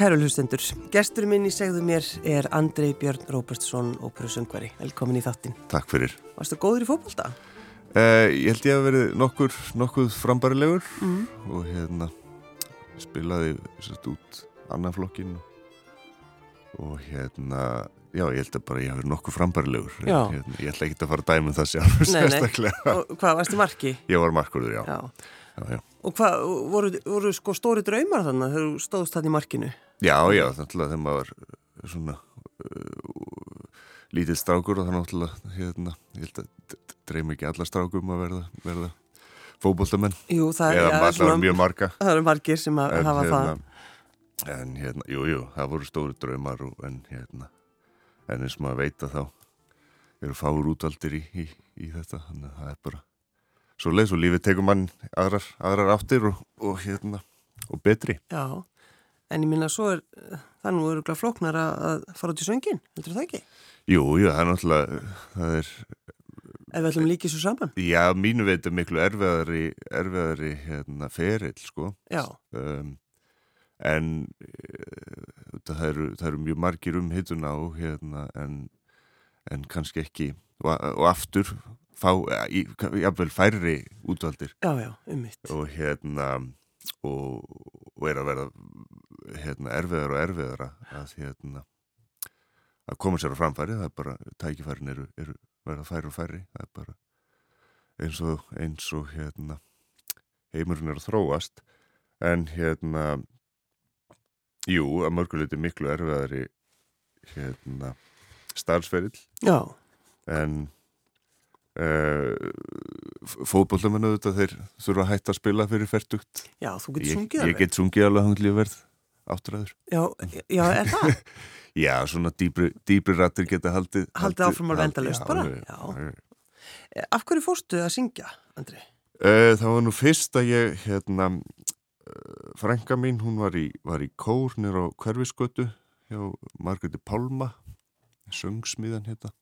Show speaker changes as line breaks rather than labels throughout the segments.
Kæru hlustendur, gestur minn í segðu mér er Andrei Björn Róbertsson, óperusöngvari. Velkomin í þáttin.
Takk fyrir.
Varstu góður í fókbalta?
Uh, ég held ég að verið nokkur, nokkuð frambarilegur mm. og hérna spilaði sérst út annarflokkin og hérna, já ég held að bara ég hafi verið nokkuð frambarilegur. Hérna, ég ætla ekki að fara að dæma um það sjálf,
sérstaklega. Og hvað, varstu marki?
Ég var markurður, já.
já. já, já. Og hvað, voru, voru sko stóri draumar þannig þegar þú stóðst það í markinu?
Já, já, þannig að þegar maður var svona uh, lítið strákur og þannig að hérna, ég held að dreymi ekki alla strákum að verða, verða fókbóltamenn
eða
ja, allar mjög marga.
Það eru margir sem að en, hafa hérna,
það En hérna, jú, jú, það voru stóri draumar og, en hérna en eins og maður veit að þá eru fáur útaldir í, í, í þetta þannig að það er bara svo leið, svo lífið tekur mann aðrar, aðrar áttir og, og hérna og betri.
Já En ég minna að svo er það nú eru gláð flóknar að fara út í söngin, heldur það ekki?
Jú, jú, það er náttúrulega, það er...
Ef við ætlum líkið svo saman?
Já, mínu veit er miklu erfiðari, erfiðari hérna, ferill, sko.
Já.
Um, en uh, það, eru, það eru mjög margir um hittuna og hérna, en, en kannski ekki, og, og aftur, fá, jáfnveil færri útvaldir.
Já, já, um mitt.
Og hérna, og, og er að verða hérna, erfiðar og erfiðara að, hérna, að koma sér á framfæri. Það er bara, tækifærin eru, eru verða færi og færi það er bara eins og, eins og hérna, heimurinn er að þróast. En hérna jú, að mörguleiti miklu erfiðari hérna starfsferill en uh, fótbollamennu þetta þeir þurfa að hætta að spila fyrir færtugt
Já, þú getur sungið alveg
Ég get sungið alveg hanglíu verð áttræður
Já, já, er það?
já, svona dýbri, dýbri rattir geta haldið
Haldið áfram að venda löst bara já, já. Eh, af hverju fórstu að syngja, Andri?
Uh, það var nú fyrst að ég hérna frænga mín, hún var í, var í kór nýra á hverfiskötu hjá Margreti Pálma söngsmiðan hérna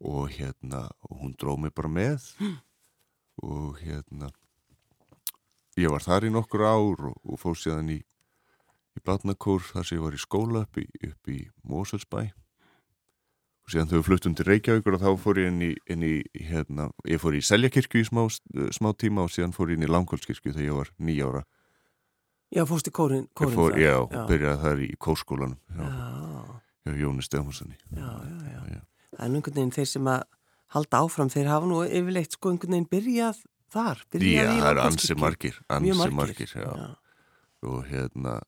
og hérna og hún dróð mig bara með. Mm. og hérna ég var þar í nokkur ár og, og fór síðan í í Blatnakór þar sem ég var í skóla upp í, upp í Moselsbæ og síðan þau fluttum til Reykjavíkur og þá fór ég inn í, inn í hérna, ég fór í Seljakirkju í smá, smá tíma og síðan fór ég inn í Langholmskirkju þegar ég var nýjára
Já, fórst í kórin, kórin
fór, Já, já. byrjaði þar í kórskólanum Já, já Jóni Stefánssoni
Já, já, já, já. Er einhvern veginn þeir sem að halda áfram, þeir hafa nú yfirleitt sko einhvern veginn byrjað þar byrjað
Já, það eru ansi margir, ansi margir, margir já. Já. og hérna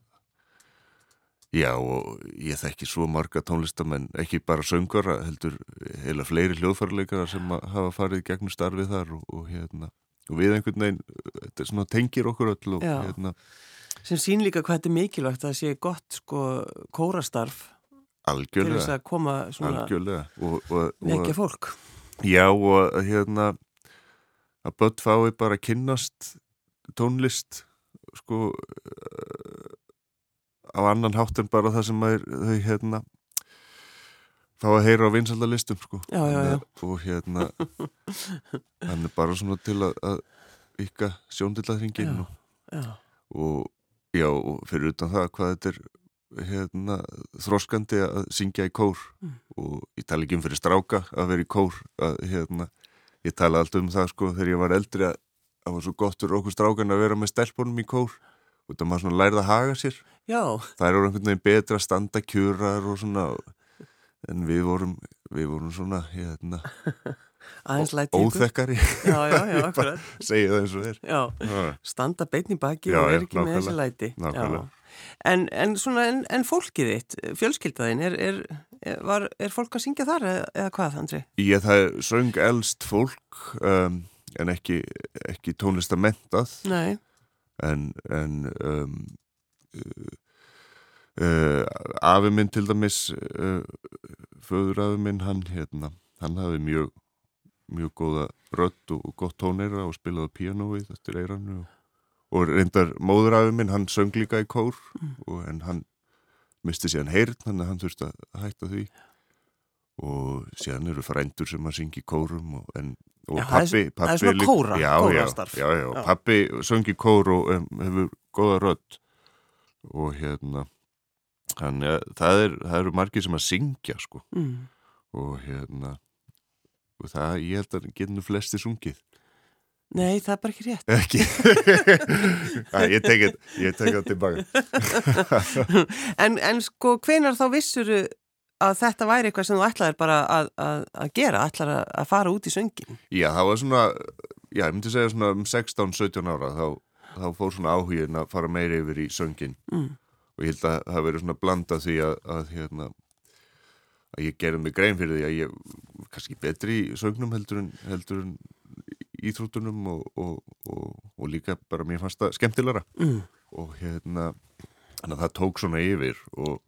Já og ég þekki svo marga tónlistamenn, ekki bara söngara, heldur heila fleiri hljóðfærleikara sem hafa farið gegnum starfið þar og, og, hérna, og við einhvern veginn, þetta svona tengir okkur öll og
Já.
hérna.
Sem sín líka hvað þetta er mikilvægt að sé gott sko kórastarf
Algjörlega.
til þess að koma svona vekja fólk.
Já og hérna að börn fái bara að kynnast tónlist sko á annan hátt en bara það sem er, þau hérna þá að heyra á vinsaldalistum sko
já, já, já.
og hérna hann er bara svona til að, að ykkar sjóndillaðringin og já og fyrir utan það hvað þetta er hérna þróskandi að syngja í kór. Mm. og ég tala ekki um fyrir stráka að vera í kór að hérna ég tala alltaf um það sko þegar ég var eldri að það var svo gott fyrir okkur strákan að vera með stelpunum í kór. Og það maður svona lærið að haga sér.
Já.
það er einhvern veginn betra að standa kjurar og svona en við vorum, við vorum svona hérna óþekkari. Segja það eins og
þér standa beitni baki já, og er ekki með þessi læti en, en, svona, en, en fólkið þitt fjölskyldaðin er, er, var, er fólk að syngja þar eða, eða hvað Andri?
Ég það söng elst fólk um, en ekki, ekki tónlistamentað
nei
en, en um, uh, uh, afi minn til dæmis uh, föður afi minn hann hérna, hann hafi mjög mjög góða rött og gott tónera og spilaði pianoið eftir eirannu og, og reyndar móður afi minn hann söng líka í kór mm. og, en hann misti síðan heyrn að hann þurfti að hætta því. Og síðan eru frændur sem að syngja í kórum og, en og
já, pappi, pappi það er svona kóra,
já,
kórastarf.
já, já, já, pappi söngi kór og um, hefur goða rödd. Og hérna þannig að það, er, það eru margir sem að syngja sko.
Mm.
og hérna og það, ég held að getur flesti sungið
Nei, það er bara ekki rétt.
Ekki. Æ, Ég tekið það tilbaka.
En, en sko, hvenar þá vissuru að þetta væri eitthvað sem þú ætlaðir bara að, að, að gera, ætlaðir að, að fara út í söngin
Já, það var svona já, ég myndi segja svona um 16-17 ára þá, þá fór svona áhugin að fara meiri yfir í söngin
mm.
og ég held að það verið svona blanda því að hérna að ég gerði mig grein fyrir því að ég kannski betri í sögnum heldur en, heldur en íþróttunum og, og, og, og líka bara mér fannst það skemmtilegra
mm.
og hérna þannig að það tók svona yfir og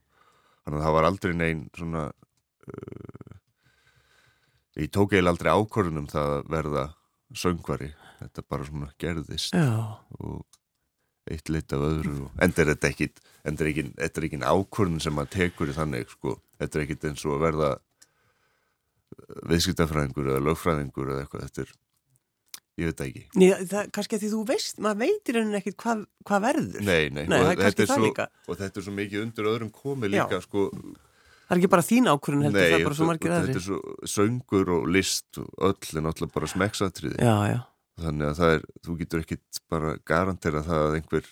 þannig að það var aldrei neinn svona uh, ég tók eiginlega aldrei ákvörðunum það að verða söngvari, þetta bara svona gerðist
Já.
og eitt lit af öðru og endur þetta ekki endur þetta er ekki ákvörðun sem maður tekur í þannig sko, þetta er ekki eins og að verða viðskiptafræðingur eða lögfræðingur eða eitthvað, þetta er ég veit ekki.
Nei, það, kannski að því þú veist, maður veitir henni ekkit hvað, hvað verður.
Nei, nei,
nei
og,
það
þetta
svo,
og þetta er svo mikið undir öðrum komi líka sko,
Það er ekki bara þín ákvörðun heldur,
nei,
það er bara svo margir
aðri Þetta er svo söngur og list og öll er náttúrulega bara smeksatriði.
Já, já.
Þannig að það er, þú getur ekkit bara garantera það að einhver,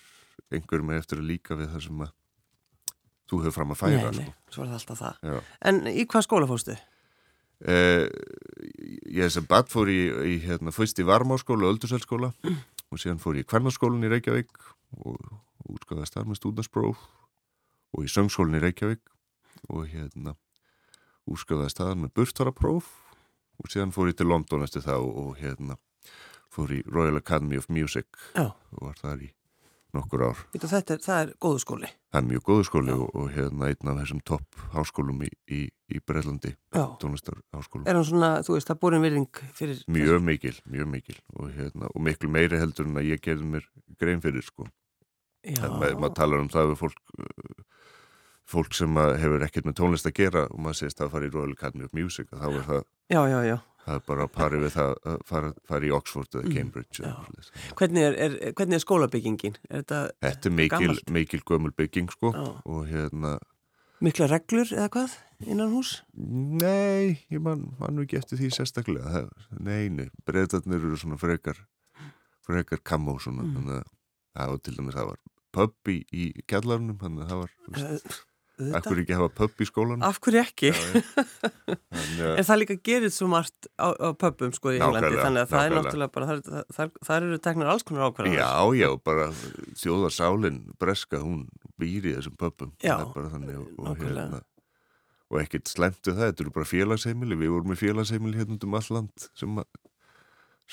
einhver með eftir að líka við það sem að þú hefur fram að færa
Nei, nei,
sko.
svo er það alltaf það.
Já.
En í hvað skóla fóstu?
Eh, ég sem bad fór í, í hérna, fyrst í Varmáskóla og Öldurselskóla mm. og síðan fór ég í Kvernarskólan í Reykjavík og útskaðast þar með stúdaspróf og í Söngskólan í Reykjavík og hérna útskaðast þar með burtarapróf og síðan fór ég til London eftir það og, og hérna fór í Royal Academy of Music
Já.
og var þar í nokkur ár.
Þetta, þetta er, það er góðu skóli.
Það er mjög góðu skóli og, og hérna einn af þessum topp háskólum í, í, í Breitlandi, tónlistarháskólum.
Er hann svona, þú veist, það búin virðing fyrir...
Mjög þessu? mikil, mjög mikil og, hérna, og miklu meiri heldur en að ég gerði mér grein fyrir sko. Það, maður, maður talar um það við fólk, fólk sem hefur ekkert með tónlist að gera og maður segist að það fara í Royal Academy of Music og þá er það...
Já, já, já
það er bara að pari við það að fara, fara í Oxford eða mm, Cambridge mm,
hvernig, er, er, hvernig er skólabyggingin? Er þetta,
þetta er mikil, mikil gömul bygging sko já. og hérna
Mikla reglur eða hvað innan hús?
Nei, ég man, man ekki eftir því sérstaklega Neini, breytarnir eru svona frekar frekar kamó svona mm. þannig að það var til dæmis það var pub í, í kjallarunum þannig að það var Akkur ekki hafa pub í skólan
Af hverju ekki? Já, en, en það líka gerir svo margt á, á pubum sko í Englandi þannig að það er náttúrulega bara það, það, það eru teknar alls konar ákvæmlega
Já, já, bara þjóðarsálinn breska, hún býr í þessum pubum.
Já,
og, og, hérna, og ekkert slemtu það þetta eru bara félagsheimili, við vorum í félagsheimili hérna um all land sem að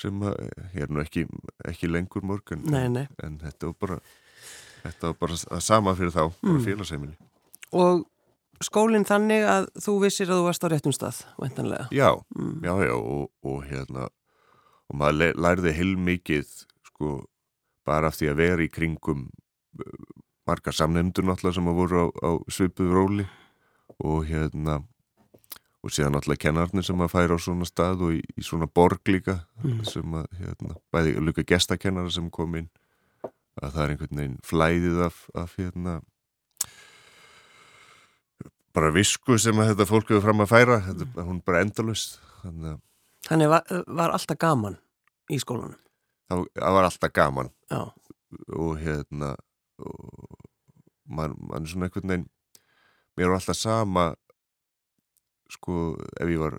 sem að, ég er nú ekki, ekki lengur morgun
nei, nei.
en þetta var bara þetta var bara sama fyrir þá, bara mm. félagsheimili
Og skólinn þannig að þú vissir að þú varst á réttum stað, vendanlega.
Já, mm. já, já, og, og hérna, og maður lærði heilmikið, sko, bara af því að vera í kringum uh, marga samnefndur náttúrulega sem að voru á, á svipuð róli og hérna, og síðan náttúrulega kennarnir sem að færa á svona stað og í, í svona borg líka, mm. sem að, hérna, bæði líka gestakennara sem kom inn, að það er einhvern veginn flæðið af, af hérna, bara visku sem þetta fólk hefur fram að færa þetta, mm. hún bara endalust
þannig, þannig var, var alltaf gaman í skólanum
það, það var alltaf gaman
Já.
og hérna og mann man svona einhvern veginn mér var alltaf sama sko ef ég var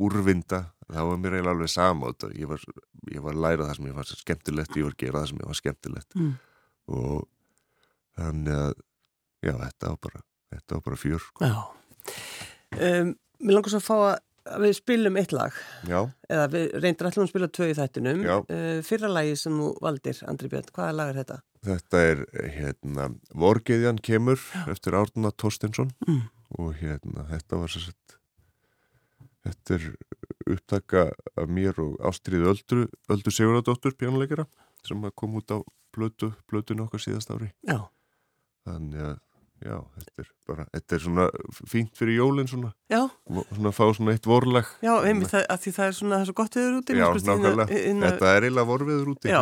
úrvinda þá var mér eiginlega alveg sama ég var, ég var að læra það sem ég var skemmtilegt ég var að gera það sem ég var skemmtilegt
mm.
og þannig að já þetta var bara þetta var bara fjör sko.
um, Mér langar svo að fá að við spilum eitt lag
Já.
eða við reyndir allum að spila tvö í þættinum
uh,
fyrra lagi sem þú valdir, Andri Björn, hvaða lag er þetta?
Þetta er hérna Vorgeðjan kemur
Já.
eftir Árna Torstinsson
mm.
og hérna þetta var svo sett þetta er upptaka af mér og Ástriði Öldur Öldur Siguradóttur, pjánuleikara sem kom út á blötu, blötun okkar síðast ári
Já.
þannig að Já, þetta er bara, þetta er svona fínt fyrir jólinn svona.
Já.
Svona fá svona eitt vorlag.
Já, einmitt það, að því það er svona, það er svo gott viður úti.
Já, nákvæmlega. Þetta er eiginlega vorviður úti.
Já,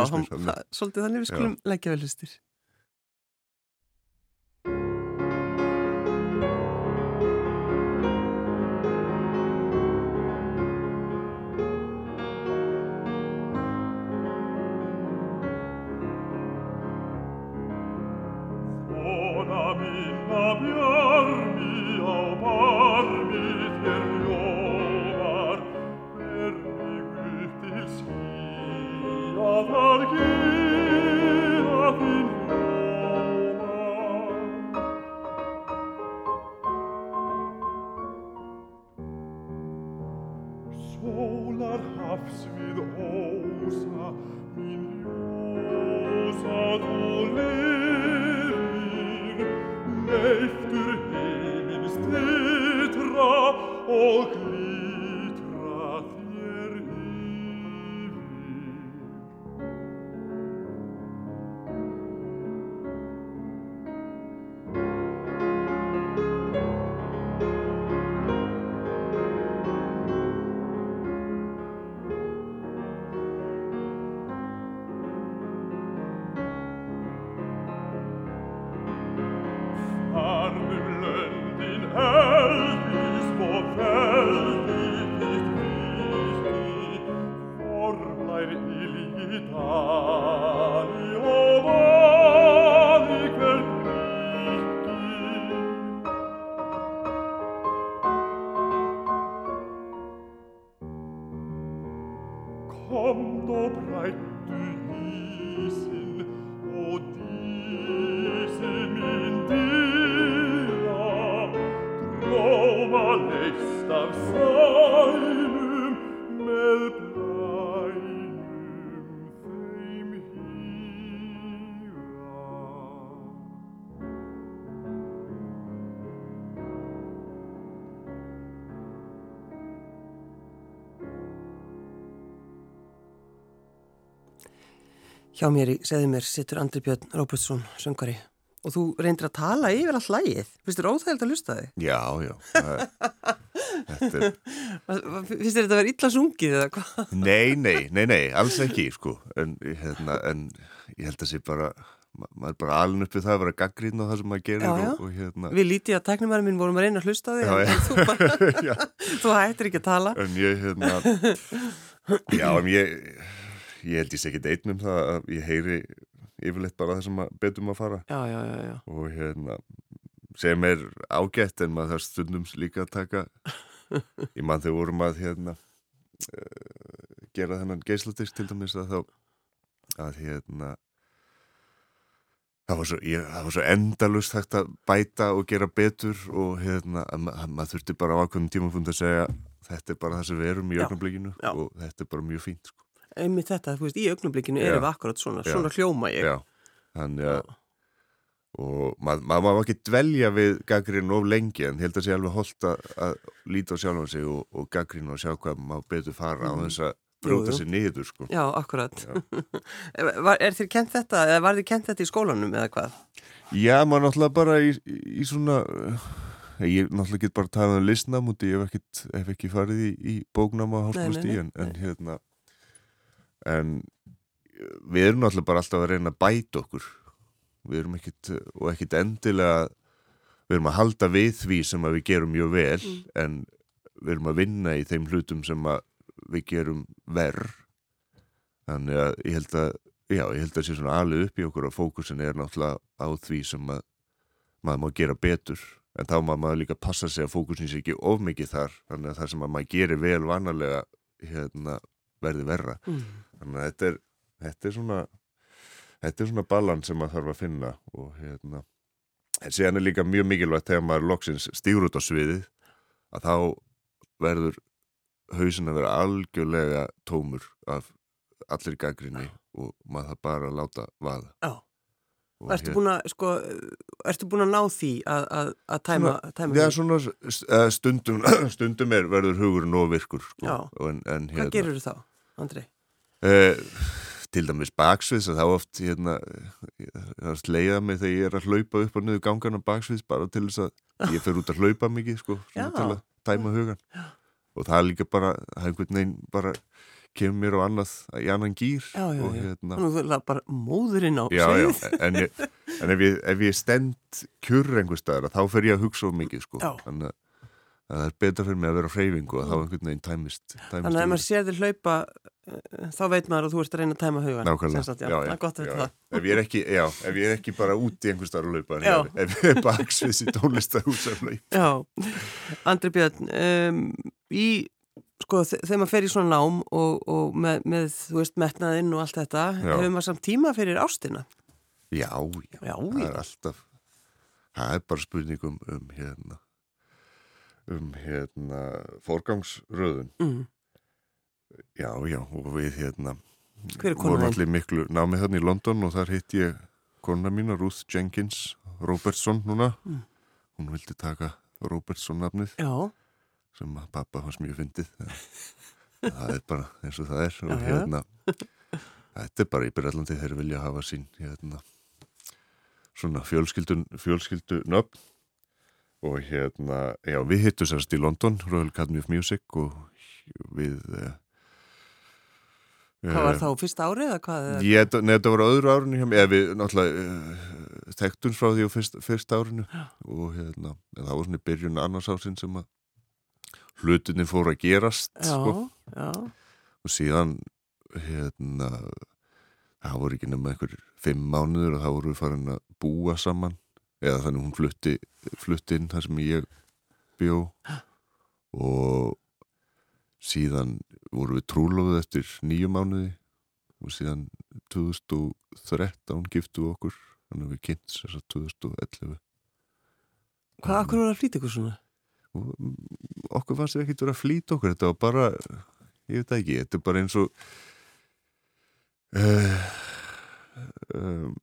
svolítið þannig við skulum leggja vel hlustir. Hjá mér í segði mér sittur Andri Björn Róbertsson, söngari og þú reyndir að tala yfir all hlægið finnst þér óþægild að lusta þig?
Já, já.
Er... Finnst þér þetta að vera illa sungið eða hvað?
Nei, nei, nei, nei, alls ekki sko, en, hérna, en ég held að sé bara maður bara alin uppið það að vera gaggrín á það sem maður gerir
já, já.
Og, og hérna
Við lítið að teknumæri mín vorum að reyna að hlusta þig en þú, bara, þú hættir ekki að tala.
En ég, hérna Já, en ég ég held ég sé ekki einn um það að ég heyri yfirleitt bara það sem betum að fara.
Já, já, já,
og hérna sem er ágætt en maður þarf stundum líka að taka í mann þegar vorum að hérna uh, gera þennan geisladisk til dæmis að þá að hérna það var svo, ég, það var svo endalust hægt að bæta og gera betur og hérna að, að maður þurfti bara á ákveðum tíma fund að segja þetta er bara það sem við erum í ögnablikinu og þetta er bara mjög fínt sko
einmitt þetta, þú veist, í augnublikinu erum við akkurat svona, já. svona hljóma ég.
Já, þannig að og maður ma má ekki dvelja við gaggrinn of lengi en held að sé alveg holdt að, að líta á sjálf á sig og, og gaggrinn og sjá hvað maður betur fara mm. á þess að bróta sér niður sko.
Já, akkurat. var, er þér kent þetta, eða var þér kent þetta í skólanum eða hvað?
Já, maður náttúrulega bara í, í svona ég náttúrulega get bara talað um listnamúti, ég hef, hef ekki farið í, í bóknama hálfstíðan en hérna en við erum náttúrulega bara alltaf að reyna að bæta okkur. Við erum ekkit og ekkit endilega við erum að halda við því sem við gerum mjög vel mm. en við erum að vinna í þeim hlutum sem við gerum verð þannig að ég held að já, ég held að það sé svona alveg upp í okkur og fókusin er náttúrulega á því sem að maður má gera betur. En þá má maður líka passa sig að fókusin sé ekki of mikið þar. Þannig að það sem að maður gerir vel vanalega hérna, verði verra. Mm. Þannig að þetta er, þetta er svona þetta er svona balans sem maður þarf að finna og hérna. En séðan er líka mjög mikilvægt þegar maður loksins stýr út á sviðið að þá verður hausin að vera algjörlega tómur af allir gaggrinni og maður það bara láta vaða.
Já Ertu búin að, sko, ertu búin að ná því að, að, að tæma,
svona,
tæma
Já, svona eh, stundum, stundum er verður hugurinn og virkur sko.
Já, en, en, hérna, hvað gerur þú þá, Andrei?
Uh, til dæmis baksviðs að þá oft hérna, það er sleiðað mig þegar ég er að hlaupa upp og niður gangan á baksviðs bara til þess að ég fer út að hlaupa mikið sko, til að tæma hugan já. og það er líka bara, það er einhvern veginn bara kemur mér á annað í annan gýr
já, já, og hérna er bara móðurinn á
já, en, ég, en ef ég, ef ég stend kjur einhver staðar þá fer ég að hugsa of mikið sko, þannig að það er betra fyrir mig að vera á hreyfingu og þá einhvern veginn tæmist,
tæmist Þannig að ef maður sér þér hlaupa þá veit maður að þú ert að reyna að tæma hugan
Nákvæmlega,
já, já, já, já.
Ef ég ekki, já, ef ég er ekki bara út í einhver starf að laupa ef, ef ég er baksviðs í tónlistarhús
Já, Andri Björn um, í, sko, þegar maður fer í svona nám og, og með, með, þú veist, metnaðinn og allt þetta, hefur maður samt tíma fyrir ástina?
Já, já, það er alltaf það er bara spurningum um hérna um hérna forgangsröðun mm. Já, já, og við hérna vorum allir miklu námið hérna í London og þar hitt ég kona mína, Ruth Jenkins Robertson núna mm. hún vildi taka Robertson nafnið
já.
Sem að pappa hans mjög fyndið. Það er bara eins og það er og hérna þetta er bara í Breitlandi þeir vilja hafa sín hérna svona fjölskyldun fjölskyldu nöfn og hérna, já við hittum sérst í London Royal Academy of Music og við eh,
Hvað var eh, þá, fyrsta árið eða hvað?
Ég, nei, þetta var öðru árinu hjá mig, eða við náttúrulega uh, tektum frá því á fyrst, fyrsta árinu. Já. og hérna, það var svona í byrjun annars ásinn sem að hlutinni fór að gerast
já, sko. já.
og síðan hérna það voru ekki nema einhver fimm mánuður og þá voru við farin að búa saman eða þannig hún flutti, flutti inn þar sem ég bjó og síðan voru við trúlóðið eftir nýju mánuði og síðan 2013 giftu okkur þannig að við kynnt þess að 2011
Hvað, okkur voru að flýta ykkur svona?
Okkur fannst við ekkert verið að flýta okkur þetta var bara, ég veit ekki þetta er bara eins og uh, um,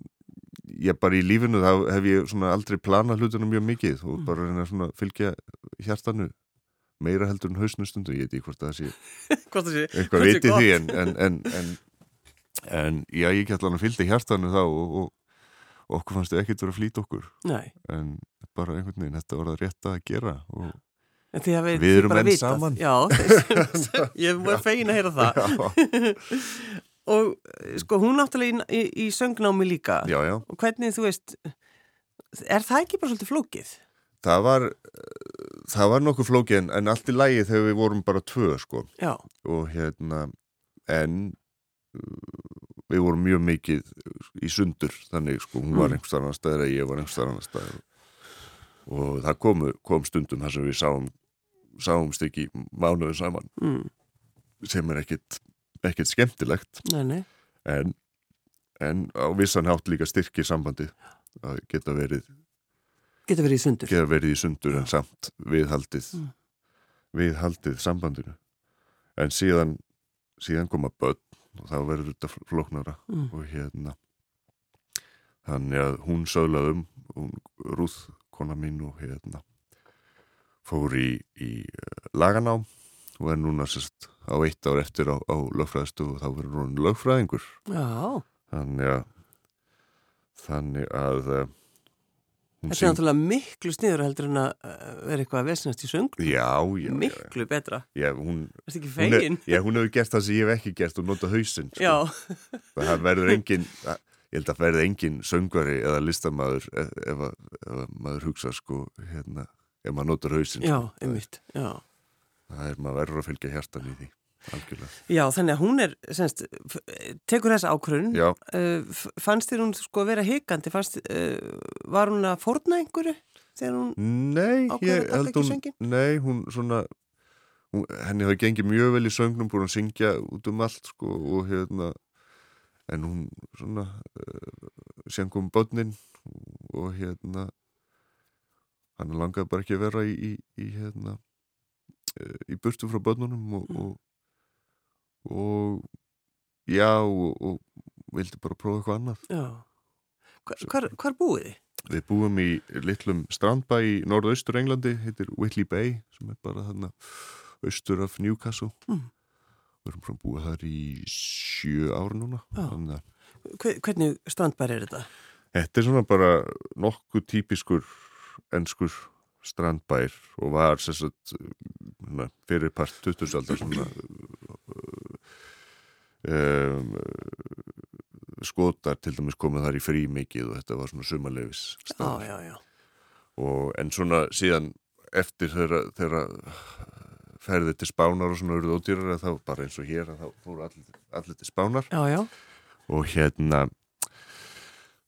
ég bara í lífinu þá hef ég svona aldrei planað hlutunum mjög mikið og mm. bara reyna að fylgja hjartanu meira heldur en hausnustundu, ég veit ekki hvort það sé eitthvað viti því en, en, en, en já, ég get alveg að fylgja hjartanu þá og, og okkur fannst þið ekkert verið að flýta okkur
Nei.
en bara einhvern veginn, þetta var það rétt að gera og
við,
við erum enn saman.
Já, ég var fegin að heyra það. Og sko hún náttúrulega í, í, söngnámi líka.
Já, já.
og hvernig þú veist er það ekki bara svolítið flókið?
Það var, það var nokkuð flókið en, en allt í lægi þegar við vorum bara tvö sko.
Já.
og hérna en við vorum mjög mikið í sundur þannig sko. Hún var mm. einhver starf annar staðir eða ég var einhver starf annar staðir og það komu, kom stundum þar sem við sáum sáumst ekki mánuðu saman
mm.
sem er ekkit, ekkit skemmtilegt
nei, nei.
En, en á vissan hátt líka styrkir sambandi að geta verið
Geta verið í sundur.
Verið í sundur en samt viðhaldið, mm. viðhaldið sambandinu. En síðan, síðan koma börn og þá verður þetta floknara mm. og hérna þannig að hún söglaðum, hún rúð kona mín og hérna fór í, í eh, laganám og er núna sérst á eitt ár eftir á, á lögfræðistu og þá verður hún lögfræðingur.
Já.
Þannig að þannig að eh,
Þetta er náttúrulega miklu sniður heldur en að uh, vera eitthvað að vesnast í söng
Já, já
Miklu
já.
betra
Já, hún
Það er ekki fegin
Já, hún hefur gert það sem ég hef ekki gert og nota hausinn
sko. Já
Það verður engin, ég held að verður engin söngvari eða listamæður ef, ef, ef maður hugsa sko hérna, ef maður notar hausinn
Já, sko. einmitt, já
Það er maður verður að fylgja hjartan í því Algjörlega.
Já, þannig að hún er, semst, tekur þessa ákvörun,
uh,
fannst þér hún sko að vera higandi, fannst, uh, var hún að forna einhverju þegar hún
nei,
taka ekki söngin?
Nei, hún svona, hún, henni hafi gengið mjög vel í söngnum, búin að syngja út um allt sko og hérna, en hún svona, uh, sengum börnin og hérna, hann langaði bara ekki að vera í, í, í hérna, í burtu frá börnunum og, og og já og, og vildi bara prófa eitthvað annað.
Hvar, hvar, hvar búið þið?
Við búum í litlum strandbæ í norðaustur Englandi, heitir Whitley Bay sem er bara þarna austur af Newcastle. Mm. Við erum frá að búa þar í sjö ára núna
Þannig... Hvernig strandbær er þetta?
Þetta er svona bara nokkuð típiskur ennskur strandbær og var sérstaklega fyrirpart 20. aldar svona um, skotar til dæmis komið þar í frí mikið og þetta var svona sumalefis
ah,
og en svona síðan eftir þeirra, þeirra ferði til spánar og svona eruð ódýrar þá bara eins og hér þá fóru allir, allir til spánar
já, já.
og hérna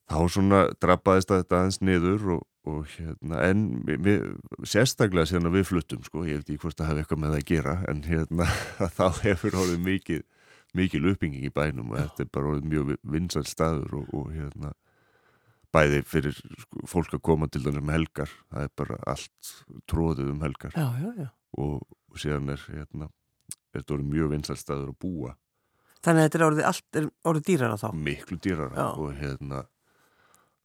þá svona drappaðist að þetta aðeins niður og, og hérna en við, sérstaklega síðan að við fluttum sko, ég veit ekki hvort það hefði eitthvað með það að gera en hérna þá hefur orðið mikið mikil uppbygging í bænum og já. þetta er bara orðið mjög vinsal staður og, og hérna bæði fyrir sko, fólk að koma til þannig um helgar það er bara allt tróðið um helgar
já, já,
og, og síðan er hérna, þetta orðið mjög vinsal staður að búa.
Þannig að þetta er orðið, allt er orðið dýrara þá?
Miklu dýrara og hérna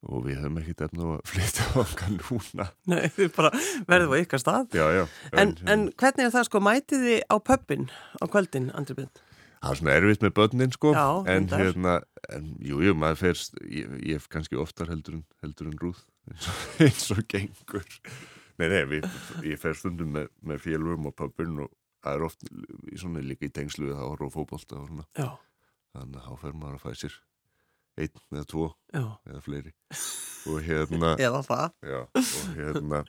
og við hefum ekkert efna að flytja okkar núna.
Nei, við bara verðum á ykkar stað.
Já, já,
en, en, hvernig er það sko, mætið þið á pöppin á kvöldin, Andri Bind?
Það er svona erfitt með börnin sko.
Já,
en hérna, en jú, jú, maður fyrst ég, ég hef kannski oftar heldur en heldur en rúð eins og gengur Nei, nei, við, ég fer stundum með, með félgum og pöppin og það er oft í svona líka í tengslu við það ára og fókbólta og svona
já.
þannig að þá fer maður að fæ sér einn eða tvo
Já.
eða fleiri og hérna
eða það
já, og hérna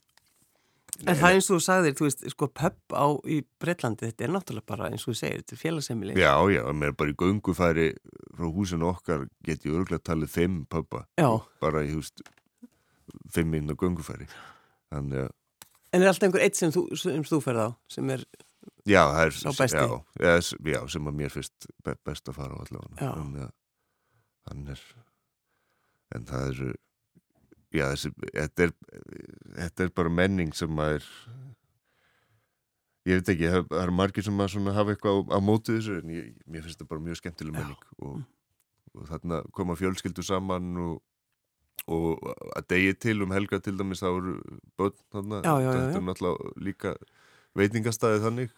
en það eins og þú sagðir, þú veist, sko pub á í Breitlandi, þetta er náttúrulega bara eins og þú segir, þetta er félagsemili
já, já, mér er bara í göngufæri frá húsinu okkar get ég örgulega talið pubba
já.
bara í húst fimm inn á göngufæri þannig að
en er alltaf einhver eitt sem þú, þú ferð á sem er
já, er
sá besti?
já, já, já, sem að mér finnst best að fara á allavega þannig er en það eru já þessi, þetta er þetta er bara menning sem að er ég veit ekki, það er margir sem að hafa eitthvað á, á mótið þessu en ég, mér finnst þetta bara mjög skemmtileg menning og, og þarna koma fjölskyldu saman og, og að degi til um helga til dæmis þá eru börn þarna, þetta er náttúrulega líka veitingastæði þannig.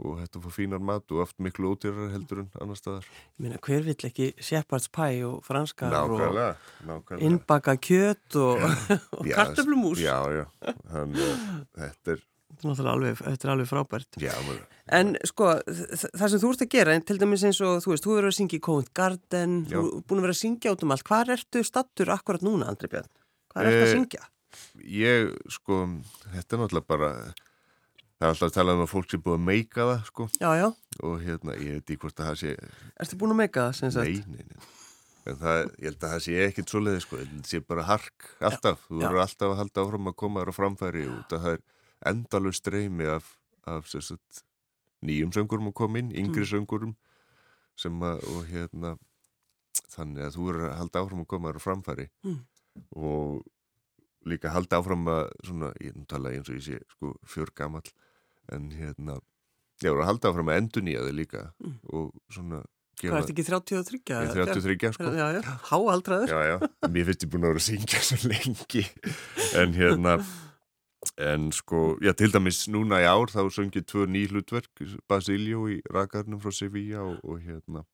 Og þetta fór fínar mat og oft miklu ódýrar heldur en annar staðar.
Ég meina, hver vill ekki Shepard's pie og franskar
nákvæmlega,
og
nákvæmlega.
innbaka kjöt og, og kartöflumús?
Já, já, þannig að þetta er
Þetta er alveg, þetta er alveg frábært
já, maður,
En sko, það sem þú ert að gera til dæmis eins og, þú veist, þú verður að syngja í Covent Garden, já. þú er búin að vera að syngja át um allt Hvað ertu stattur akkurat núna, Andri Björn? Hvað ertu að syngja?
Ég, sko, þetta er náttúrulega bara Það er alltaf að tala um að fólk sé búið að meika það, sko.
Já, já.
Og hérna, ég veit ekki hvort að það sé...
Erstu búin að meika það, sem sagt?
Nei, nei, nei. En það, ég held að það sé ekkit svo leiði, sko. Það sé bara hark, alltaf. Já, Þú verður alltaf að halda áfram að koma þér á framfæri út að það er endalur streymi af, af sagt, nýjum söngurum að koma inn, yngri mm. söngurum sem að, og hérna, þannig að þú verður að halda áfram að koma þér á framfæri mm. og líka halda áfram að, svona, ég tala eins og ég sé, sko, fjör gamall en hérna ég voru að halda áfram að endur nýja þig líka mm. og svona
Hvað ert ekki 33?
Ég er 33 sko
Já, já, háaldraður
Já, já, mér finnst ég búin að vera að syngja svo lengi en hérna en sko, já til dæmis núna í ár þá söngið tvö ný hlutverk Basilio í Rakarnum frá Sevilla og, og hérna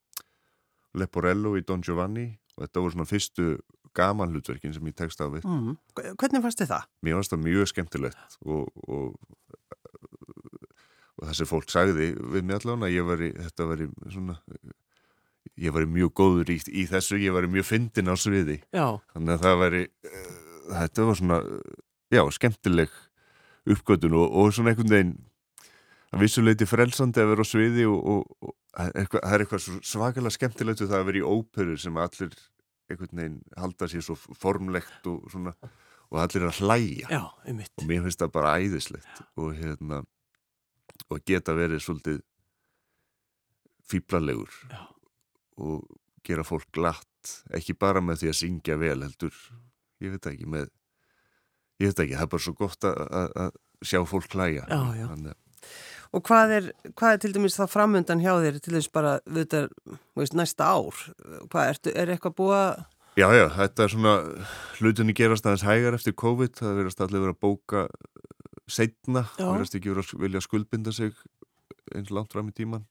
Leporello í Don Giovanni og þetta voru svona fyrstu gaman hlutverkin sem ég tekst á við
mm. Hvernig fannst þið það?
Mér fannst það mjög skemmtilegt og, og og þessi fólk sagði við mig allavega að ég var í, þetta var í svona, ég var í mjög góður í, í þessu, ég var í mjög fyndin á sviði.
Já.
Þannig að það var í, uh, þetta var svona, já, skemmtileg uppgötun og, og svona einhvern veginn að vissuleiti frelsandi að vera á sviði og, og, og eitthvað, það er eitthvað svakalega skemmtilegt það að vera í óperu sem allir einhvern veginn halda sér svo formlegt og svona og allir að hlæja.
Já, og
mér finnst það bara æðislegt og hérna og geta verið svolítið fýblalegur og gera fólk glatt ekki bara með því að syngja vel heldur ég veit ekki með ég veit ekki, það er bara svo gott að sjá fólk hlæja
já, já. Þannig, Og hvað er, hvað er til dæmis það framöndan hjá þér til þess bara þetta, veist, næsta ár? Hvað er, er eitthvað búið að...
Já, já, þetta er svona hlutinni gerast aðeins hægar eftir COVID, það verðast allir verið að bóka setna, verðast ekki verið að vilja skuldbinda sig eins langt fram í tíman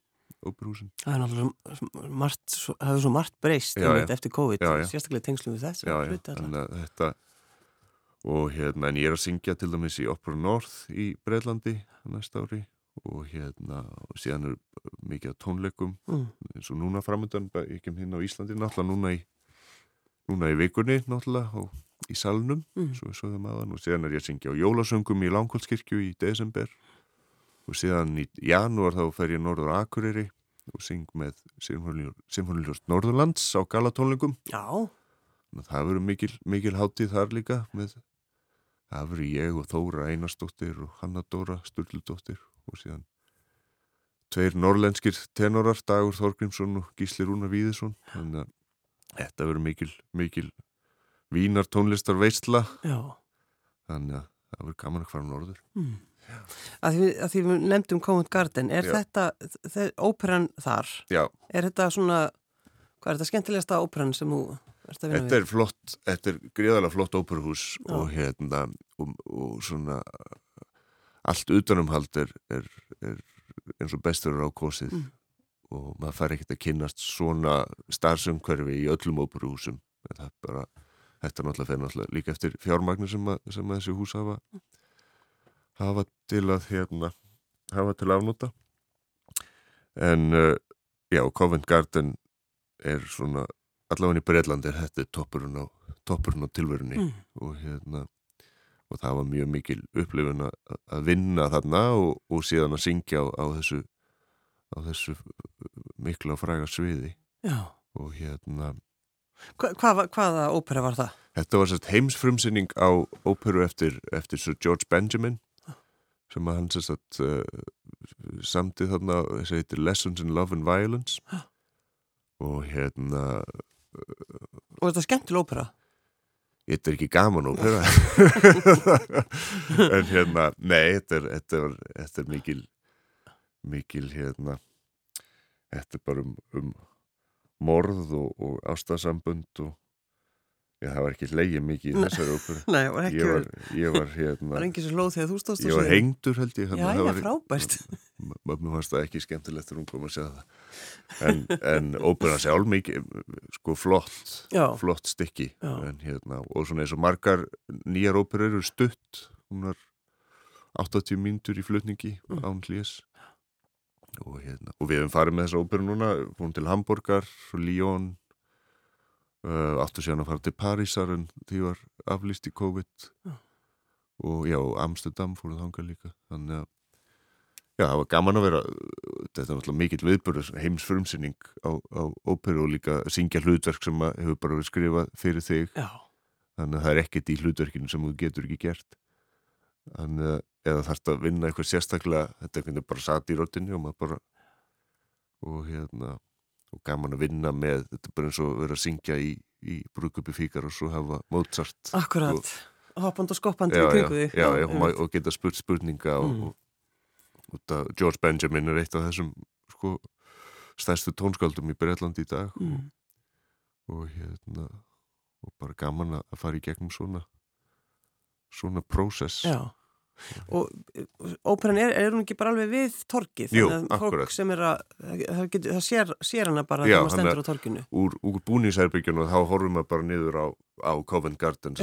óperhúsin.
Það er náttúrulega margt, það hefur svo margt breyst já, já. eftir COVID, já, sérstaklega tengslum við þess
Já, já, þannig að þetta og hérna, en ég er að syngja til dæmis í Opera North í Breitlandi næsta ári. Og hérna og síðan er mikið tónleikum mm. eins og núna framöndan ekki um hérna á Íslandi, náttúrulega núna í núna í vikunni náttúrulega og í salnum, mm. svo við sögðum aðan. Og séðan er ég að syngja á jólasöngum í Langholtskirkju í desember. Og síðan í janúar þá fer ég Norður Akureyri og syng með Sinfoniljóst Norðurlands á galatónlingum
Já.
Það verður mikil, mikil hátíð þar líka með verður ég og Þóra Einarstóttir og Hanna Dóra Sturldóttir og síðan tveir norlenskir tenorar Dagur Þorgrímsson og Gísli Rúna Víðesson þannig að þetta verður mikil, mikil vínar tónlistar veistla þannig að það verður gaman að fara norður mm.
Að því, að því við nefndum Covent Garden er Já. þetta, óperan þar
Já.
er þetta svona hvað er þetta skemmtilegasta óperan sem þú
Þetta er flott, þetta er gríðalega flott óperuhús og hérna og, og svona allt utanumhald er, er, er eins og bestur á kosið mm. og maður fær ekkert að kynast svona starfsumkverfi í öllum óperuhúsum þetta er bara, þetta er náttúrulega náttúrulega líka eftir fjármagnir sem, að, sem að þessi hús hafa hafa til að hérna, hafa til afnúta en uh, já, Covent Garden er svona allavega í Breitlandi er þetta toppurinn á, toppurinn á tilverunni mm. og hérna og það var mjög mikil upplifun að vinna þarna og, og síðan að syngja á, á þessu á þessu mikla og fræga sviði
Já.
og hérna
Hva, hvað, hvaða ópera var það?
Þetta var sérst heimsfrumsynning á óperu eftir, eftir Sir George Benjamin sem að hann sérst að uh, samtið þarna þessi heitir Lessons in Love and Violence
Hæ?
og hérna
Og þetta er skemmtileg ópera?
Þetta er ekki gaman ópera en hérna nei, þetta er, þetta er, þetta er mikil mikil hérna þetta er bara um, um morð og, og ástasambund og Já, það var ekki leiðið mikið í þessari óperu.
Nei, það var ekki...
Ég var, ég var hérna...
Það var.
Ég var hengdur held ég.
Já, já, frábært.
Mér fannst það ekki skemmtilegt þegar hún kom að segja það. En, en óperan sé álm mikið, sko flott,
já.
flott stykki. En hérna, og svona eins og margar nýjar óperur eru stutt. Hún var 80 mínutur í flutningi mm. án hlýs. Og, hérna, og við hefum farið með þessa óperu núna, hún til Hamburger, Líón, Uh, áttu síðan að fara til Parísar en því var aflýst í COVID
já.
og já, Amsterdam fóruð þanga líka þannig að já, það var gaman að vera þetta er náttúrulega mikill viðbörður heims frumsynning á, á óperu og líka syngja hlutverk sem hefur bara verið skrifað fyrir þig.
Já.
þannig að það er ekkert í hlutverkinu sem þú getur ekki gert. Þannig að eða þarfst að vinna eitthvað sérstaklega þetta er bara satt í röttinni og maður bara og hérna og gaman að vinna með, þetta er bara eins og vera að syngja í, í brúkupi fíkar og svo hafa Mozart
Akkurat, hoppand og skoppand í kringu þig
Já, já, og, og geta spurt spurninga mm. og, og George Benjamin er eitt af þessum sko, stærstu tónskáldum í Breitlandi í dag.
Mm.
og hérna og bara gaman að fara í gegnum svona svona prósess.
Já. Og óperan er, er hún ekki bara alveg við torkið
Jú,
akkurat. sem er að, það, getur, það sér, sér hana bara þegar maður stendur á torkinu
úr, úr búnísærbyggjunu þá horfum við bara niður á, á Covent Garden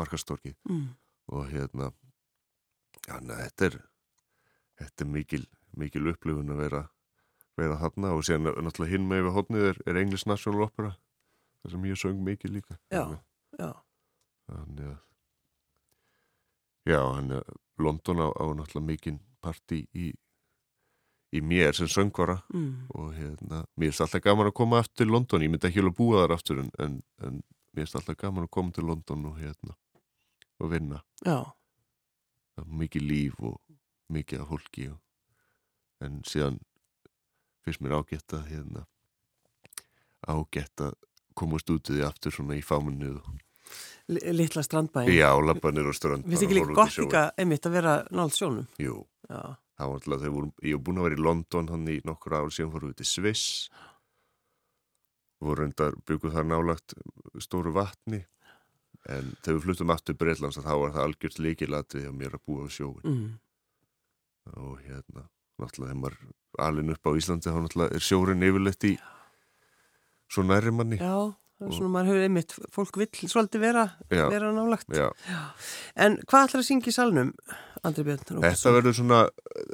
markastorkið
mm.
og hérna hana, þetta er þetta er mikil, mikil upplifun að vera vera þarna og síðan náttúrulega hinn með við hodnið er, er English National Opera það sem ég söng mikil líka
já, já
þannig að Já, hann er London á, á náttúrulega mikinn parti í, í mér sem söngvara
mm.
og hérna, mér er alltaf gaman að koma aftur til London, ég myndi ekki alveg búa þar aftur en, en, en mér er alltaf gaman að koma til London og hérna og vinna.
Já.
Það er mikið líf og mikið af fólki og, en síðan finnst mér ágætt að hérna ágætt að komast út í því aftur svona í fámunni og
litla strandbæin
Já, lappanir og strand
Við þykir líka gott líka einmitt að vera nált sjónum?
Jú,
Já.
það var alltaf þegar ég hef búin að vera í London hann í nokkur ár síðan fórum við til Sviss. Voru reyndar bygguð þar nálagt stóru vatni. En þegar við fluttum aftur Breitlands þá var það algjört líkilatið að mér að búa á sjóin
mm.
Og hérna náttúrulega þegar maður alin upp á Íslandi þá náttúrulega er sjórin yfirleitt í svo næri manni
Já Svona maður hefur einmitt, fólk vill svolítið vera, vera nálagt.
Já.
Já. En hvað ætlar að syngja í salnum, Andri Björn?
Þetta verður svona,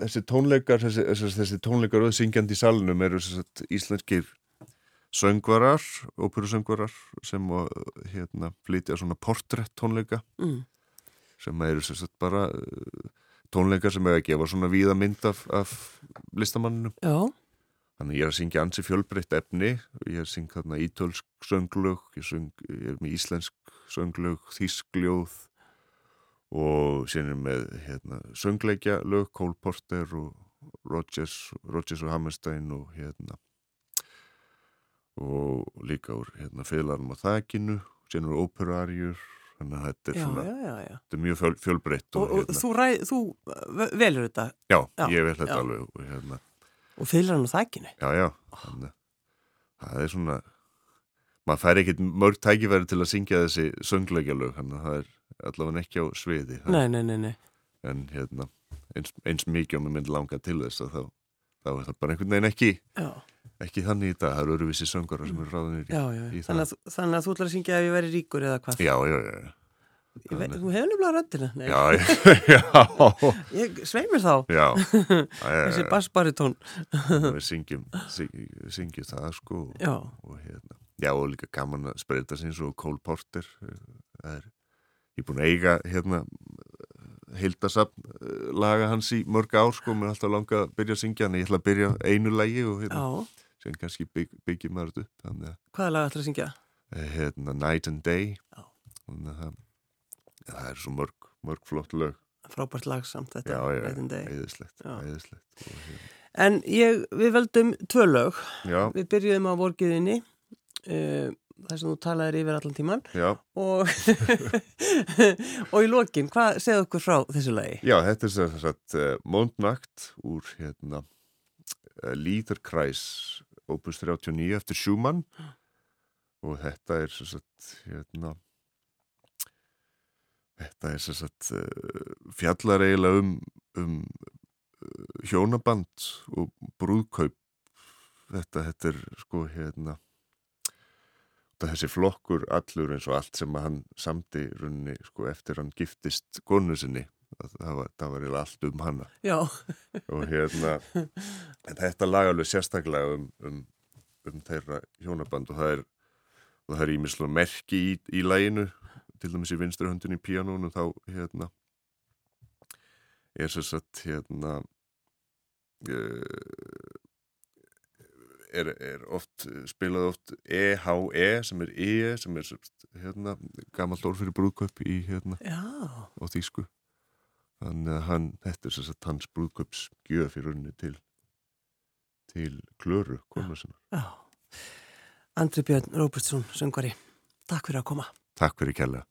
þessi tónleikar, þessi, þessi tónleikar og syngjandi í salnum eru sagt, íslenskir söngvarar, óperusöngvarar sem hérna flytja svona portrætt tónleika
mm.
sem eru sagt, bara uh, tónleikar sem hefur að gefa svona víða mynd af, af listamanninu.
Já.
Þannig ég er að syngja ansi fjölbreytt efni. Ég er að syngja þarna ítölsk sönglög ég, söng, ég er með íslensk sönglög, þískljóð og síðan er með hérna, söngleikja lög, Cole Porter og Rodgers, Rodgers og Hammerstein og hérna og líka úr hérna, félagarnum á þakkinu, síðan úr óperarjur þannig að þetta er,
já,
svona,
já, já.
Þetta er mjög fjöl, fjölbreytt
og, og, og hérna, þú, ræð, þú velur þetta?
Já, ég vel þetta alveg og, hérna,
og félagarnum á þakkinu?
Já, já, þannig það er svona maður fær ekkert mörg tækifæri til að syngja þessi söngleikjalög, þannig að það er allavega ekki á sviði
Nei, nei, nei, nei.
en hérna eins, eins mikið og mér myndi langa til þess að þá, þá er það bara einhvern veginn ekki
já.
ekki þannig í dag, það eru öruvísi söngara sem eru ráðinir í,
já, já.
í
þannig að, þannig að þú ætlar að syngja ef ég veri ríkur eða hvað?
Já, já, já
Ve, Þú hefur nefnilega röndina
Já, já
Ég sveimir þá.
Já.
Þessi bassbaritón
Við syngjum, syngjum, syngjum það sko
Já.
og, hérna, Já, og líka gaman að spreita síns og Cole Porter það er, ég er búin að eiga hérna heildasafn laga hans í mörg ár sko, mér er alltaf langa að byrja að syngja en ég ætla að byrja einu lægi og hérna, sem kannski bygg, byggjum maður upp þannig,
Hvaða lag ætla að syngja?
Hérna, Night and Day
Já.
þannig að það er svo mörg, mörg flott lög
frábært lag samt þetta
já, já, æðislegt, æðislegt
hérna. en ég, við veldum tvö lög
já.
við byrjuðum á vorgiðinni uh, þar sem þú talaðir yfir allan tíman og, og í lokin, hvað segðu okkur frá þessu lagi?
Já, þetta er þess að uh, Mondnakt úr hérna, uh, Líðarkræs opus 39 eftir Schumann og þetta er þess að hérna Þetta er sem sagt uh, fjallar eiginlega um, um hjónaband og brúðkaup. Þetta, þetta er sko hérna, þessi flokkur allur eins og allt sem hann samti runni sko eftir hann giftist konu sinni. Það var, það var allt um hanna. Og hérna, þetta lag alveg sérstaklega um, um, um þeirra hjónaband og það er, og það er ímislega merki í, í læginu til dæmis í vinstri höndin í píanónu þá hérna er sér satt hérna er, er oft, eh, spilað oft EHE sem er EE sem er hérna, gammal dór fyrir brúðköp í hérna
Já.
og þýsku. Þannig að eh, hann, þetta er þess að hans brúðköps gjöf í rauninni til til klöru
komasinnar Andri Björn Róbertsson, söngari Takk fyrir að koma.
Takk fyrir kella